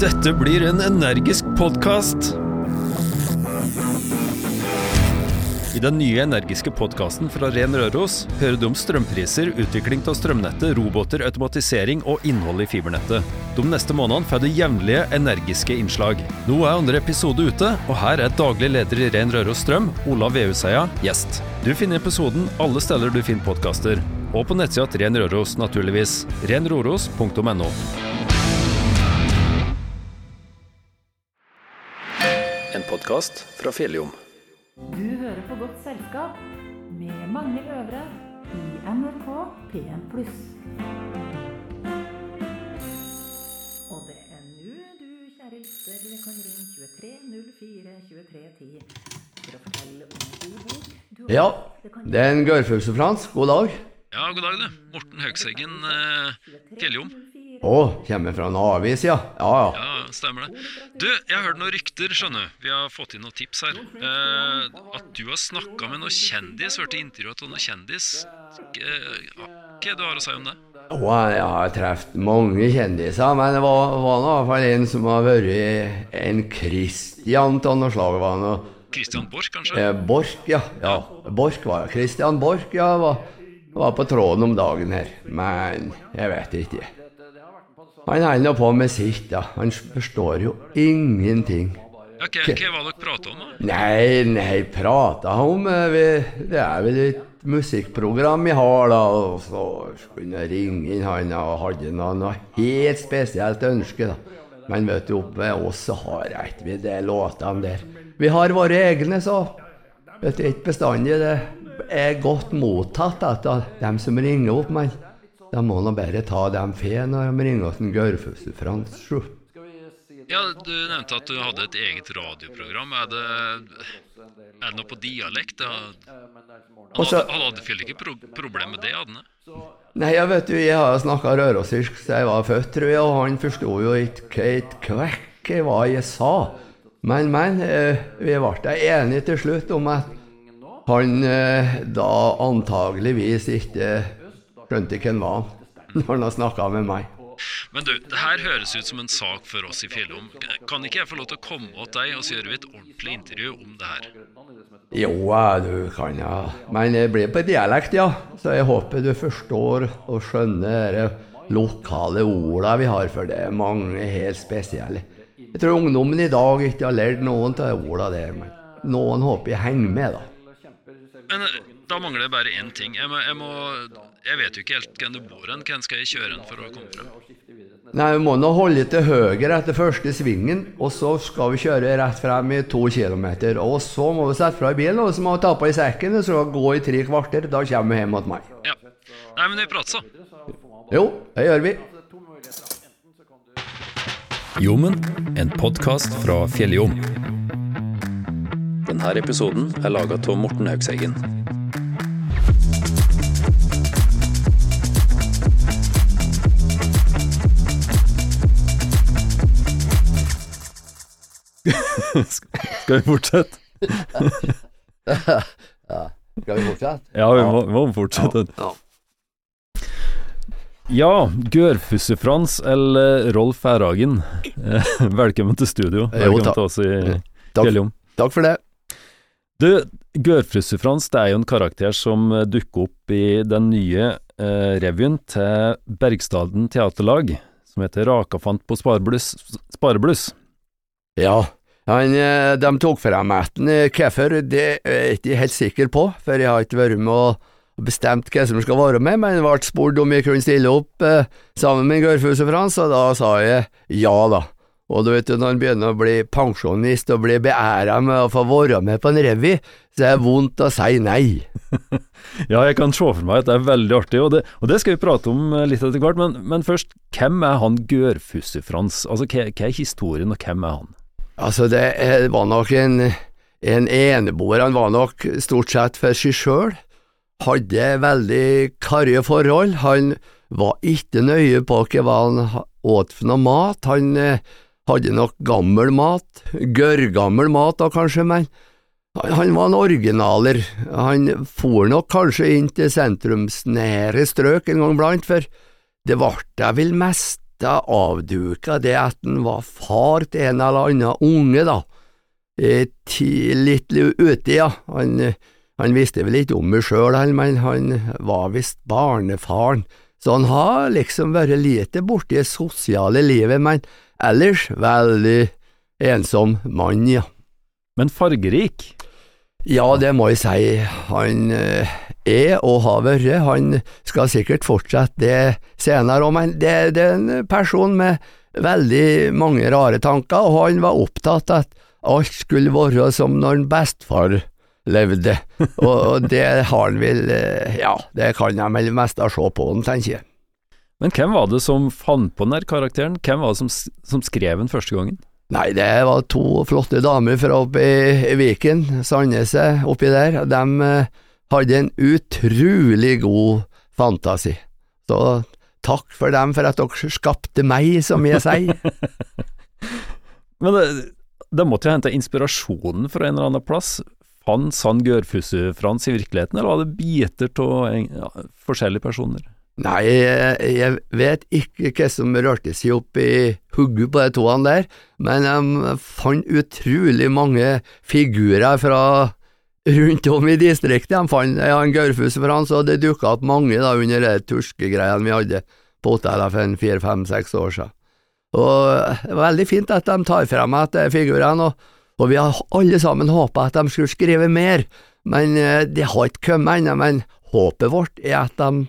Dette blir en energisk podkast. I den nye energiske podkasten fra Ren Røros hører du om strømpriser, utvikling av strømnettet, roboter, automatisering og innhold i fibernettet. De neste månedene får du jevnlige energiske innslag. Nå er andre episode ute, og her er daglig leder i Ren Røros Strøm, Olav Veuseia, gjest. Du finner episoden alle steder du finner podkaster, og på nettsida til Ren Røros, naturligvis. renroros.no. podkast fra Fjelljom. Du hører på Godt selskap med Magnhild Øvre i NRK P1+. Og det er nå du, kjære lytter, kan ringe 23 23 10 for å fortelle om god bok har Ja, Det er en Gaurfugse Frans. God dag. Ja, god dag, du. Morten Haugseggen, eh, Fjelljom. Å, kommer fra en avis, ja. Ja, ja. Ja, stemmer det. Du, jeg har hørt noen rykter, skjønner du. Vi har fått inn noen tips her. Eh, at du har snakka med noen kjendis, hørte intervjuet av noen kjendis. Eh, hva det du har å si om det? Å, jeg har truffet mange kjendiser, men det var, var i hvert fall en som har vært en Christian av noe slag. Var noe, Christian Borch, kanskje? eh, Borch, ja. ja. Borch var Christian Borch, ja. Var, var på tråden om dagen her. Men jeg vet ikke. Han holder på med sitt, da. Han forstår jo ingenting. Ja, hva, hva var dere prata om, da? Nei, nei, prata om eh, vi, Det er vel et musikkprogram vi har, da. Og så skulle jeg ringe inn han og hadde noe, noe helt spesielt ønske, da. Men vet du, oppe ved oss så har ikke vi de låtene der. Vi har våre egne, så vet du, ikke bestandig det er godt mottatt av dem som ringer opp, men de må nå bare ta dem fe når de ringer oss en Gaurfusse Frans. sjå. Ja, Du nevnte at du hadde et eget radioprogram. Er det, er det noe på dialekt? Han hadde, han vel ikke pro problem med det, hadde han? Nei, jeg vet du, jeg har snakka rørosirsk siden jeg var født, tror jeg, og han forsto jo ikke et kvekk hva jeg sa. Men, men, eh, vi ble enige til slutt om at han eh, da antageligvis ikke skjønte hvem var han når han snakka med meg. Men du, det her høres ut som en sak for oss i Fjellom. Kan ikke jeg få lov til å komme til deg, og så gjør vi et ordentlig intervju om det her? Jo, du kan ja. Men det blir på dialekt, ja. Så jeg håper du forstår og skjønner de lokale orda vi har, for det er mange helt spesielle. Jeg tror ungdommen i dag ikke har lært noen av de orda der, men noen håper jeg henger med, da. Men eh, da mangler det bare én ting. Jeg, må, jeg, må, jeg vet jo ikke helt hvem du bor hen. Hvem skal jeg kjøre hen for å komme frem? Nei, vi må nå holde til høyre etter første svingen, og så skal vi kjøre rett frem i to kilometer. Og så må vi sette fra i bilen, og så må vi ta på i sekken, og så gå i tre kvarter. Da kommer vi hjem til meg. Ja. Nei, men vi prates, så. Jo, det gjør vi. Jommen, en podkast fra Fjelljom. Denne episoden er laga av Morten Haugseggen. Skal vi fortsette? Skal vi fortsette? Ja, vi må, vi må fortsette. Ja. Ja, Gørfusse-Frans eller Rolf Erhagen, velkommen til studio. Velkommen til oss i Fjelljom. takk for det. Du, Gørfusse-Frans det er jo en karakter som dukker opp i den nye eh, revyen til Bergstaden Teaterlag, som heter Rakafant på sparebluss. sparebluss. Ja, han, eh, de tok frem etten. eh, Hvorfor, det er jeg ikke helt sikker på, for jeg har ikke vært med og bestemt hvem som skal være med, men ble spurt om jeg kunne stille opp eh, sammen med Gørfuse Frans, og da sa jeg ja, da. Og du vet, når en begynner å bli pensjonist og bli beæra med å få være med på en revy, så er det vondt å si nei. Ja, jeg kan se for meg at det er veldig artig, og det, og det skal vi prate om eh, litt etter hvert, men, men først, hvem er han Gørfusse-Frans? Altså, hva, hva er historien, og hvem er han? Altså, det var nok en, en eneboer. Han var nok stort sett for seg sjøl. Hadde veldig karrige forhold. Han var ikke nøye på hva han åt for noe mat. Han eh, hadde nok gammel mat, gørrgammel mat da kanskje, men han var en originaler. Han for nok kanskje inn til sentrumsnære strøk en gang blant, for det ble jeg vel mest avduka det at han var far til en eller annen unge, da. Eh, litt uti, ja. Han, han visste vel ikke om det sjøl, men han var visst barnefaren. Så han har liksom vært lite borti det sosiale livet, men ellers veldig ensom mann, ja. Men fargerik? Ja, det må jeg si. Han eh, er og har vært. Han skal sikkert fortsette det senere òg, men det, det, er en person med veldig mange rare tanker, og han var opptatt av at alt skulle være som når bestefar levde, og, og, det har han vel eh, Ja, det kan jeg vel mest se på han, tenker jeg. Men hvem var det som fant på den karakteren? Hvem var det som, som skrev den første gangen? Nei, det var to flotte damer fra oppe i Viken, Sandneset, oppi der. De eh, hadde en utrolig god fantasi. Så takk for dem for at dere skapte meg, som jeg sier. Men det, det måtte jo hente inspirasjonen fra en eller annen plass. Fantes han Gørfussu-Frans i virkeligheten, eller var det biter av ja, forskjellige personer? Nei, jeg vet ikke hva som rørte seg opp i hodet på de toene der, men de fant utrolig mange figurer fra rundt om i distriktet. De fant ja, en Gaurfus for han, så det dukka opp mange da under de turskegreiene vi hadde på hotellet for fire-fem-seks år siden. Og det var veldig fint at de tar frem at figurene, og, og, vi har alle sammen håpa at de skulle skrive mer, men eh, det har ikke kommet ennå. Men håpet vårt er at de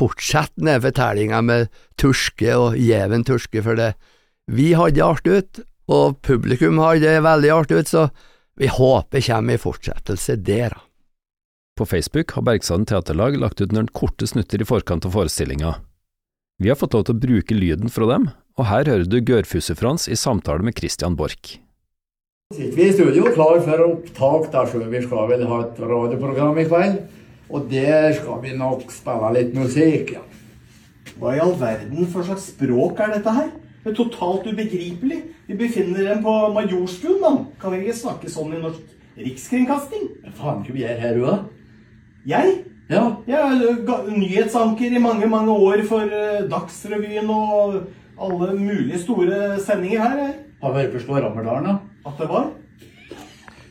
fortsette den fortellinga med Turske og Gjeven Turske, for det vi hadde det artig ut, og publikum hadde det veldig artig ut, så vi håper kommer i fortsettelse der. På Facebook har Bergsaden Teaterlag lagt ut noen korte snutter i forkant av forestillinga. Vi har fått lov til å bruke lyden fra dem, og her hører du Gørfuse-Frans i samtale med Christian Borch. Sitter vi i studio klar for opptak dersom vi skal vel ha et radioprogram i kveld. Og der skal vi nok spille litt musikk, ja. Hva i all verden for slags språk er dette her? Det er totalt ubegripelig. Vi befinner dem på Majorstuen, mann. Kan vi ikke snakke sånn i norsk rikskringkasting? Hva faen skal vi gjøre her, da? Jeg? Ja. Jeg er nyhetsanker i mange, mange år for uh, Dagsrevyen og alle mulige store sendinger her. Har vært på Rammerdalen, da? At det var?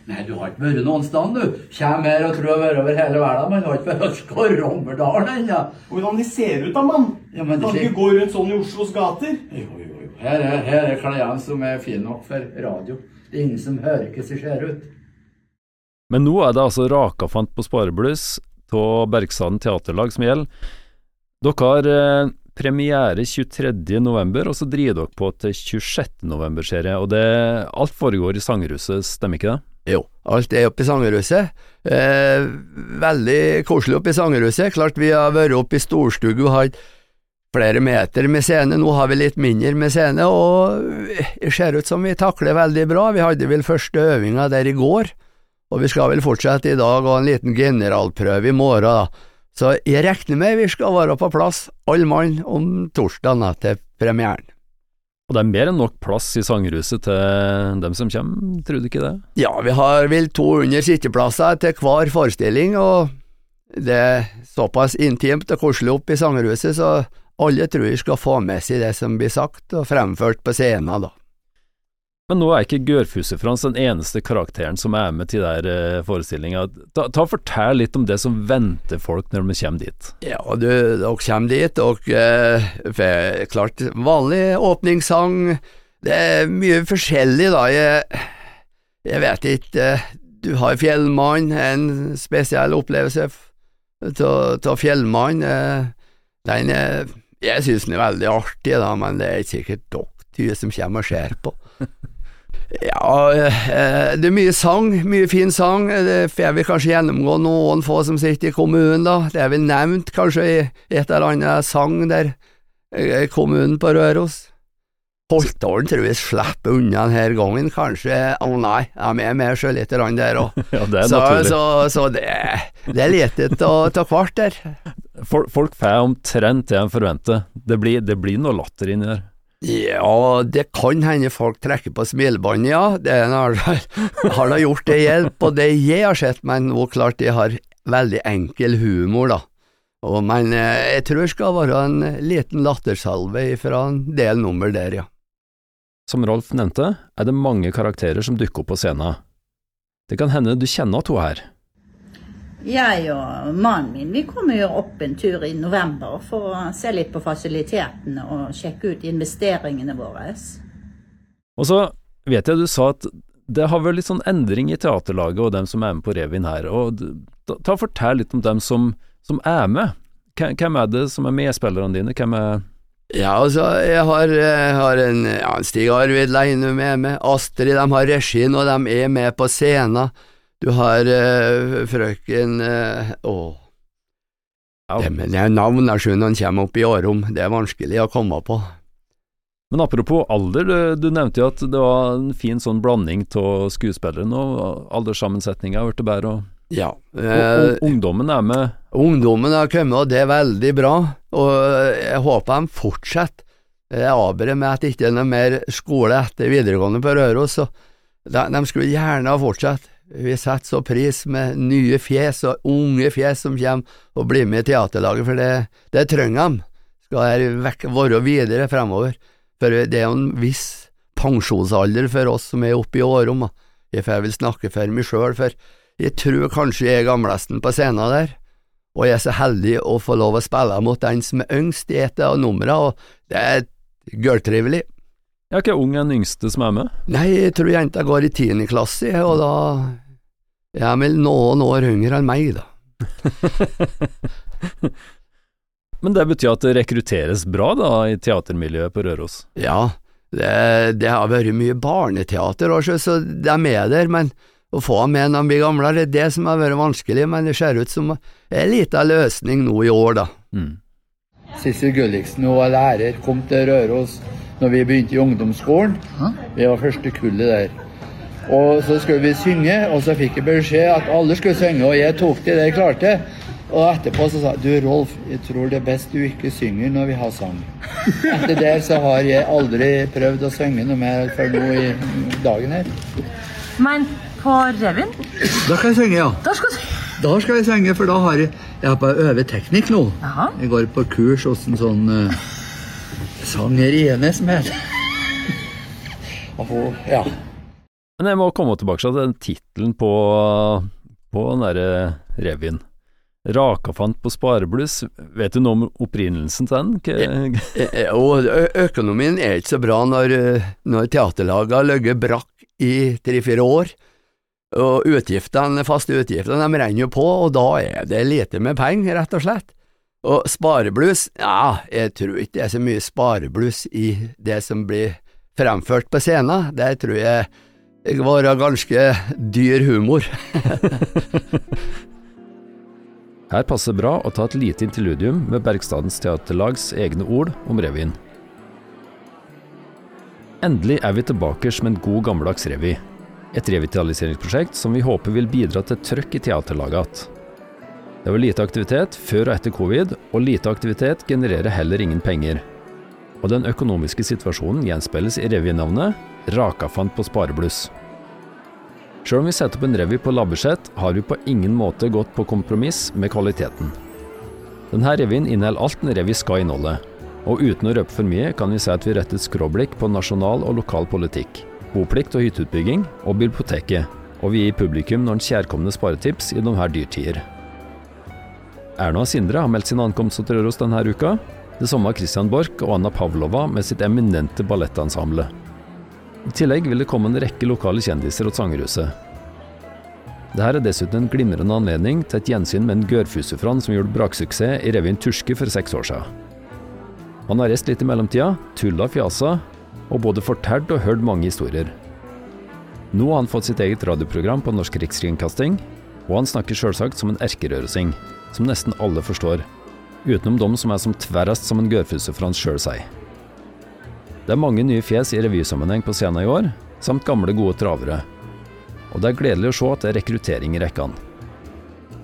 Nei, du har ikke vært noen sted, du. Kjem her og tror å være over hele verden, men du har ikke vært Skorrommerdalen ennå. Hvordan de ser ut da, mann? Ja, men kan ikke gå rundt sånn i Oslos gater? Jo, jo, jo. Her er, her er klærne som er fine nok for radio. Det er ingen som hører hvordan de ser ut. Men nå er det altså Raka fant på sparebluss av Bergsaden teaterlag som gjelder. Dere har eh, premiere 23.11, og så driver dere på til 26.11, ser jeg. Og det, alt foregår i Sangerhuset, stemmer ikke det? Jo, alt er oppe i Sangerhuset. Eh, veldig koselig oppe i Sangerhuset. Klart vi har vært oppe i storstugu og hatt flere meter med scene. Nå har vi litt mindre med scene, og det ser ut som vi takler veldig bra. Vi hadde vel første øvinga der i går, og vi skal vel fortsette i dag og en liten generalprøve i morgen. da. Så jeg regner med vi skal være på plass, alle mann, om torsdagen til premieren. Og det er mer enn nok plass i Sangerhuset til dem som kommer, tror du ikke det? Ja, vi har vel 200 sitteplasser til hver forestilling, og det er såpass intimt og koselig oppe i Sangerhuset, så alle tror jeg skal få med seg det som blir sagt og fremført på scenen, da. Men nå er ikke Gørfuse-Frans den eneste karakteren som er med til der uh, forestillinga. Ta, ta Fortell litt om det som venter folk når de kommer dit. Ja, du, dere kommer dit, og eh, klart vanlig åpningssang. Det er mye forskjellig, da. Jeg, jeg vet ikke. Du har Fjellmann, en spesiell opplevelse av Fjellmann. Den er, jeg syns den er veldig artig, da, men det er ikke sikkert dere som kommer og ser på. Ja, eh, det er mye sang, mye fin sang. Det får vi kanskje gjennomgå noen få som sitter i kommunen, da. Det er vel nevnt kanskje i et eller annet sang der, eh, kommunen på Røros. Holtålen tror jeg slipper unna denne gangen, kanskje. Å oh, nei, de er med sjølite grann der òg. ja, det er så, naturlig. Så, så det, det er lite av hvert der. Folk, får omtrent det de forventer. Det blir, det blir noe latter inni der. Ja, det kan hende folk trekker på smilebåndet, ja. Det har, har da gjort det hjelp, og det jeg har sett, men nå klart de har veldig enkel humor, da. Og, men eh, jeg tror det skal være en liten lattersalve fra en del nummer der, ja. Som Rolf nevnte, er det mange karakterer som dukker opp på scenen. Det kan hende du kjenner to her. Jeg og mannen min vi kommer jo opp en tur i november for å se litt på fasilitetene og sjekke ut investeringene våre. Og så vet jeg du sa at det har vært litt sånn endring i teaterlaget og dem som er med på revyen her. og ta, ta Fortell litt om dem som, som er med. Hvem er det som er medspillerne dine? Hvem er Ja, altså, jeg har, jeg har en ja, Stig Arvid Leinum er med, Astrid, de har regien, og de er med på scenen. Du har uh, frøken uh, Å Ja. Det er det navn, jeg skjønner han kommer opp i årom, det er vanskelig å komme på. Men apropos alder, du, du nevnte jo at det var en fin sånn blanding av skuespillere nå. Alderssammensetninga ble bedre, og, Ja. og, eh, og ungdommen er med. Ungdommen har kommet, og det er veldig bra, og jeg håper de fortsetter. Jeg avbrer med at det ikke er noe mer skole etter videregående på Røros, så de, de skulle gjerne ha fortsatt. Vi setter så pris med nye fjes og unge fjes som kommer og blir med i teaterlaget, for det, det trenger de. Skal dette være videre fremover. For det er jo en viss pensjonsalder for oss som er oppe i årom. Jeg får vel snakke for meg sjøl, for jeg tror kanskje jeg er gamlesten på scenen der og jeg er så heldig å få lov å spille mot den som er yngst i et av numrene, og det er gørrtrivelig. Jeg er ikke ung den yngste som er med. Nei, jeg tror jenta går i tiende klasse, og da Jeg er vel noen år yngre enn meg, da. Men det betyr at det rekrutteres bra da i teatermiljøet på Røros? Ja, det, det har vært mye barneteater også, så det er med der, men å få dem med når de blir gamle, det er det som har vært vanskelig, men det ser ut som en liten løsning nå i år, da. Mm. Sissel Gulliksen hun var lærer, kom til Røros når vi begynte i ungdomsskolen. Vi var første kullet der. Og så skulle vi synge, og så fikk jeg beskjed at alle skulle synge, og jeg tok det jeg klarte. Og etterpå så sa jeg, du Rolf, jeg tror det er best du ikke synger når vi har sang. Etter det så har jeg aldri prøvd å synge noe mer før nå i dagen her. Men på revyen, Da kan jeg synge, ja. da skal Da skal jeg synge, for da har jeg Jeg har på øve teknikk nå. Aha. Jeg går på kurs hos en sånn uh, sangeriene som heter. Og ja. Men jeg må komme tilbake til den tittelen på, på den derre revyen. Rakafant på sparebluss, vet du noe om opprinnelsen til den? Eh, ø- økonomien er ikke så bra når, eh, når teaterlaget har ligget brakk i tre-fire år. Og utgiftene, faste utgiftene, de renner jo på, og da er det lite med penger, rett og slett. Og sparebluss, ja, jeg tror ikke det er så mye sparebluss i det som blir fremført på scenen. Det tror jeg det var ganske dyr humor. Her passer bra å ta et lite interludium med Bergstadens Teaterlags egne ord om revyen. Endelig er vi tilbake som en god gammeldags revy. Et revitaliseringsprosjekt som vi håper vil bidra til trøkk i teaterlaget igjen. Det var lite aktivitet før og etter covid, og lite aktivitet genererer heller ingen penger. Og den økonomiske situasjonen gjenspeiles i revynavnet Rakafant på sparebluss. Sjøl om vi setter opp en revy på lavbudsjett, har vi på ingen måte gått på kompromiss med kvaliteten. Denne revyen inneholder alt en revy skal inneholde, og uten å røpe for mye kan vi si at vi retter et skråblikk på nasjonal og lokal politikk, boplikt og hytteutbygging, og biblioteket, og vi gir publikum noen kjærkomne sparetips i de her dyrtider. Erna og Sindre har meldt sin ankomst til Røros denne uka, det samme har Christian Borch og Anna Pavlova med sitt eminente ballettensemble. I tillegg vil det komme en rekke lokale kjendiser til Sangerhuset. Dette er dessuten en glimrende anledning til et gjensyn med en gørrfusefran som gjorde braksuksess i revyen Turske for seks år siden. Han har reist litt i mellomtida, tulla og fjasa, og både fortalt og hørt mange historier. Nå har han fått sitt eget radioprogram på Norsk Rikskringkasting, og han snakker sjølsagt som en erkerørosing, som nesten alle forstår, utenom dem som er som tverrest som en gørrfuse for han sjøl sier. Det er mange nye fjes i revysammenheng på scenen i år, samt gamle, gode travere. Og det er gledelig å se at det er rekruttering i rekkene.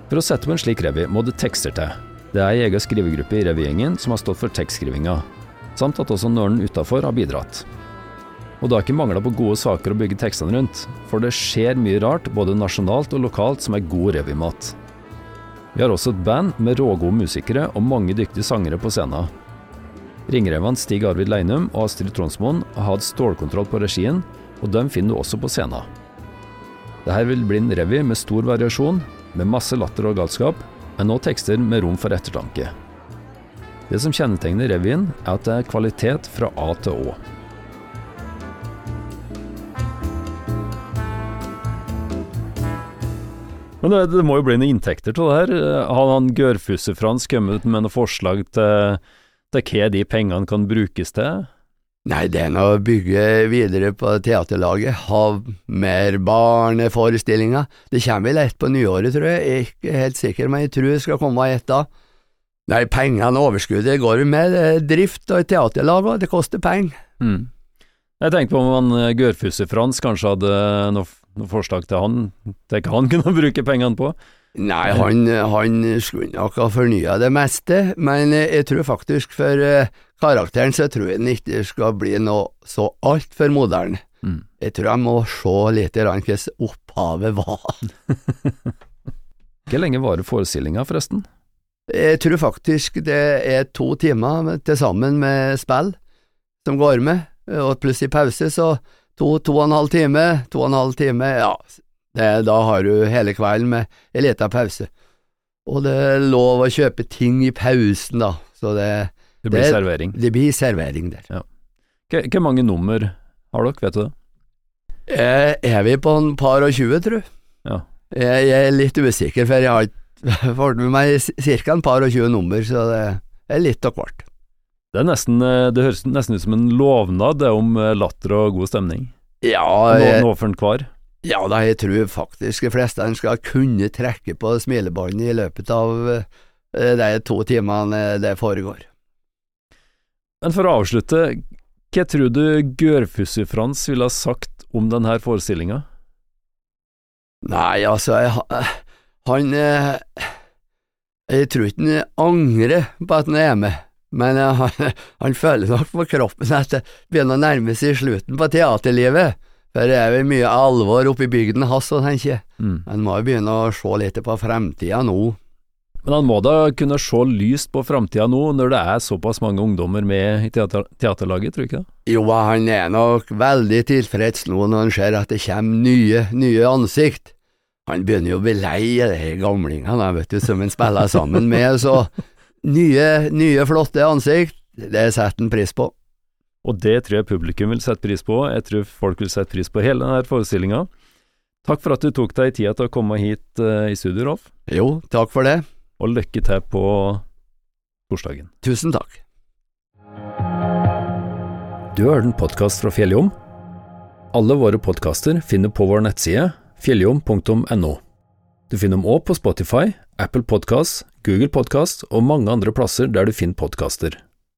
For å sette opp en slik revy må det tekster til. Det er ei egen skrivegruppe i revygjengen som har stått for tekstskrivinga, samt at også Nøren utafor har bidratt. Og det har ikke mangla på gode saker å bygge tekstene rundt, for det skjer mye rart både nasjonalt og lokalt som er god revymat. Vi har også et band med rågode musikere og mange dyktige sangere på scenen. Ringrevene Stig Arvid Leinum og Astrid Tronsmoen har hatt stålkontroll på regien, og dem finner du også på scenen. Dette vil bli en revy med stor variasjon, med masse latter og galskap, men også tekster med rom for ettertanke. Det som kjennetegner revyen, er at det er kvalitet fra A til Å. Men det, det må jo bli noen inntekter til det her. Har han Gørfusse-Frans kommet med noen forslag til, til hva de pengene kan brukes til? Nei, det er å bygge videre på teaterlaget, ha mer barneforestillinger. Det kommer vel ett på nyåret, tror jeg, jeg er ikke helt sikker, men jeg tror det skal komme ett da. Nei, pengene og overskuddet går jo med, er drift og teaterlag, og det koster penger. Mm. Jeg tenkte på om han Gørfusse-Frans kanskje hadde noe, noe forslag til han, hva han kunne bruke pengene på? Nei, han, han skulle nok ha fornya det meste, men jeg tror faktisk for eh, karakteren så tror jeg den ikke skal bli noe så altfor moderne. Mm. Jeg tror jeg må se litt hvordan opphavet var. Hvor lenge varer forestillinga, forresten? Jeg tror faktisk det er to timer til sammen med spill som går med, og pluss i pause, så to, to og en halv time, to og en halv time, ja, det, da har du hele kvelden med en liten pause. Og det er lov å kjøpe ting i pausen, da, så det, Det blir Det- servering. det blir servering der. Hvor hvor mange nummer har dere, vet du det? Eh, er vi på en par og tjue, tru? Ja. Jeg, jeg er litt usikker, for jeg har ikke fått med meg ca. en par og tjue nummer, så det er litt av hvert. Det, nesten, eh, det høres nesten ut som en lovnad om eh, latter og god stemning. Ja, Nå, jeg, nå for en hver. ja da, jeg tror faktisk de fleste skal kunne trekke på smilebåndet i løpet av eh, de to timene det foregår. Men for å avslutte, hva tror du Gørfussi-Frans ville ha sagt om denne forestillinga? Nei, altså, jeg, han Jeg tror ikke han angrer på at han er med, men han, han føler nok på kroppen at det begynner å nærme seg slutten på teaterlivet. For det er vel mye alvor oppe i bygden hans, og tenker jeg. Mm. Han må jo begynne å se litt på framtida nå. Men han må da kunne se lyst på framtida nå, når det er såpass mange ungdommer med i teater teaterlaget, tror du ikke det? Jo, han er nok veldig tilfreds nå når han ser at det kommer nye, nye ansikt. Han begynner jo å bli lei av de gamlingene, vet du, som han spiller sammen med, så nye, nye flotte ansikt, det setter han pris på. Og det tror jeg publikum vil sette pris på. Jeg tror folk vil sette pris på hele denne forestillinga. Takk for at du tok deg tida til å komme hit uh, i studio, Rolf, Jo, takk for det. og lykke til på torsdagen. Tusen takk. Du har hørt en podkast fra Fjelljom. Alle våre podkaster finner på vår nettside fjelljom.no. Du finner dem òg på Spotify, Apple Podkast, Google Podkast og mange andre plasser der du finner podkaster.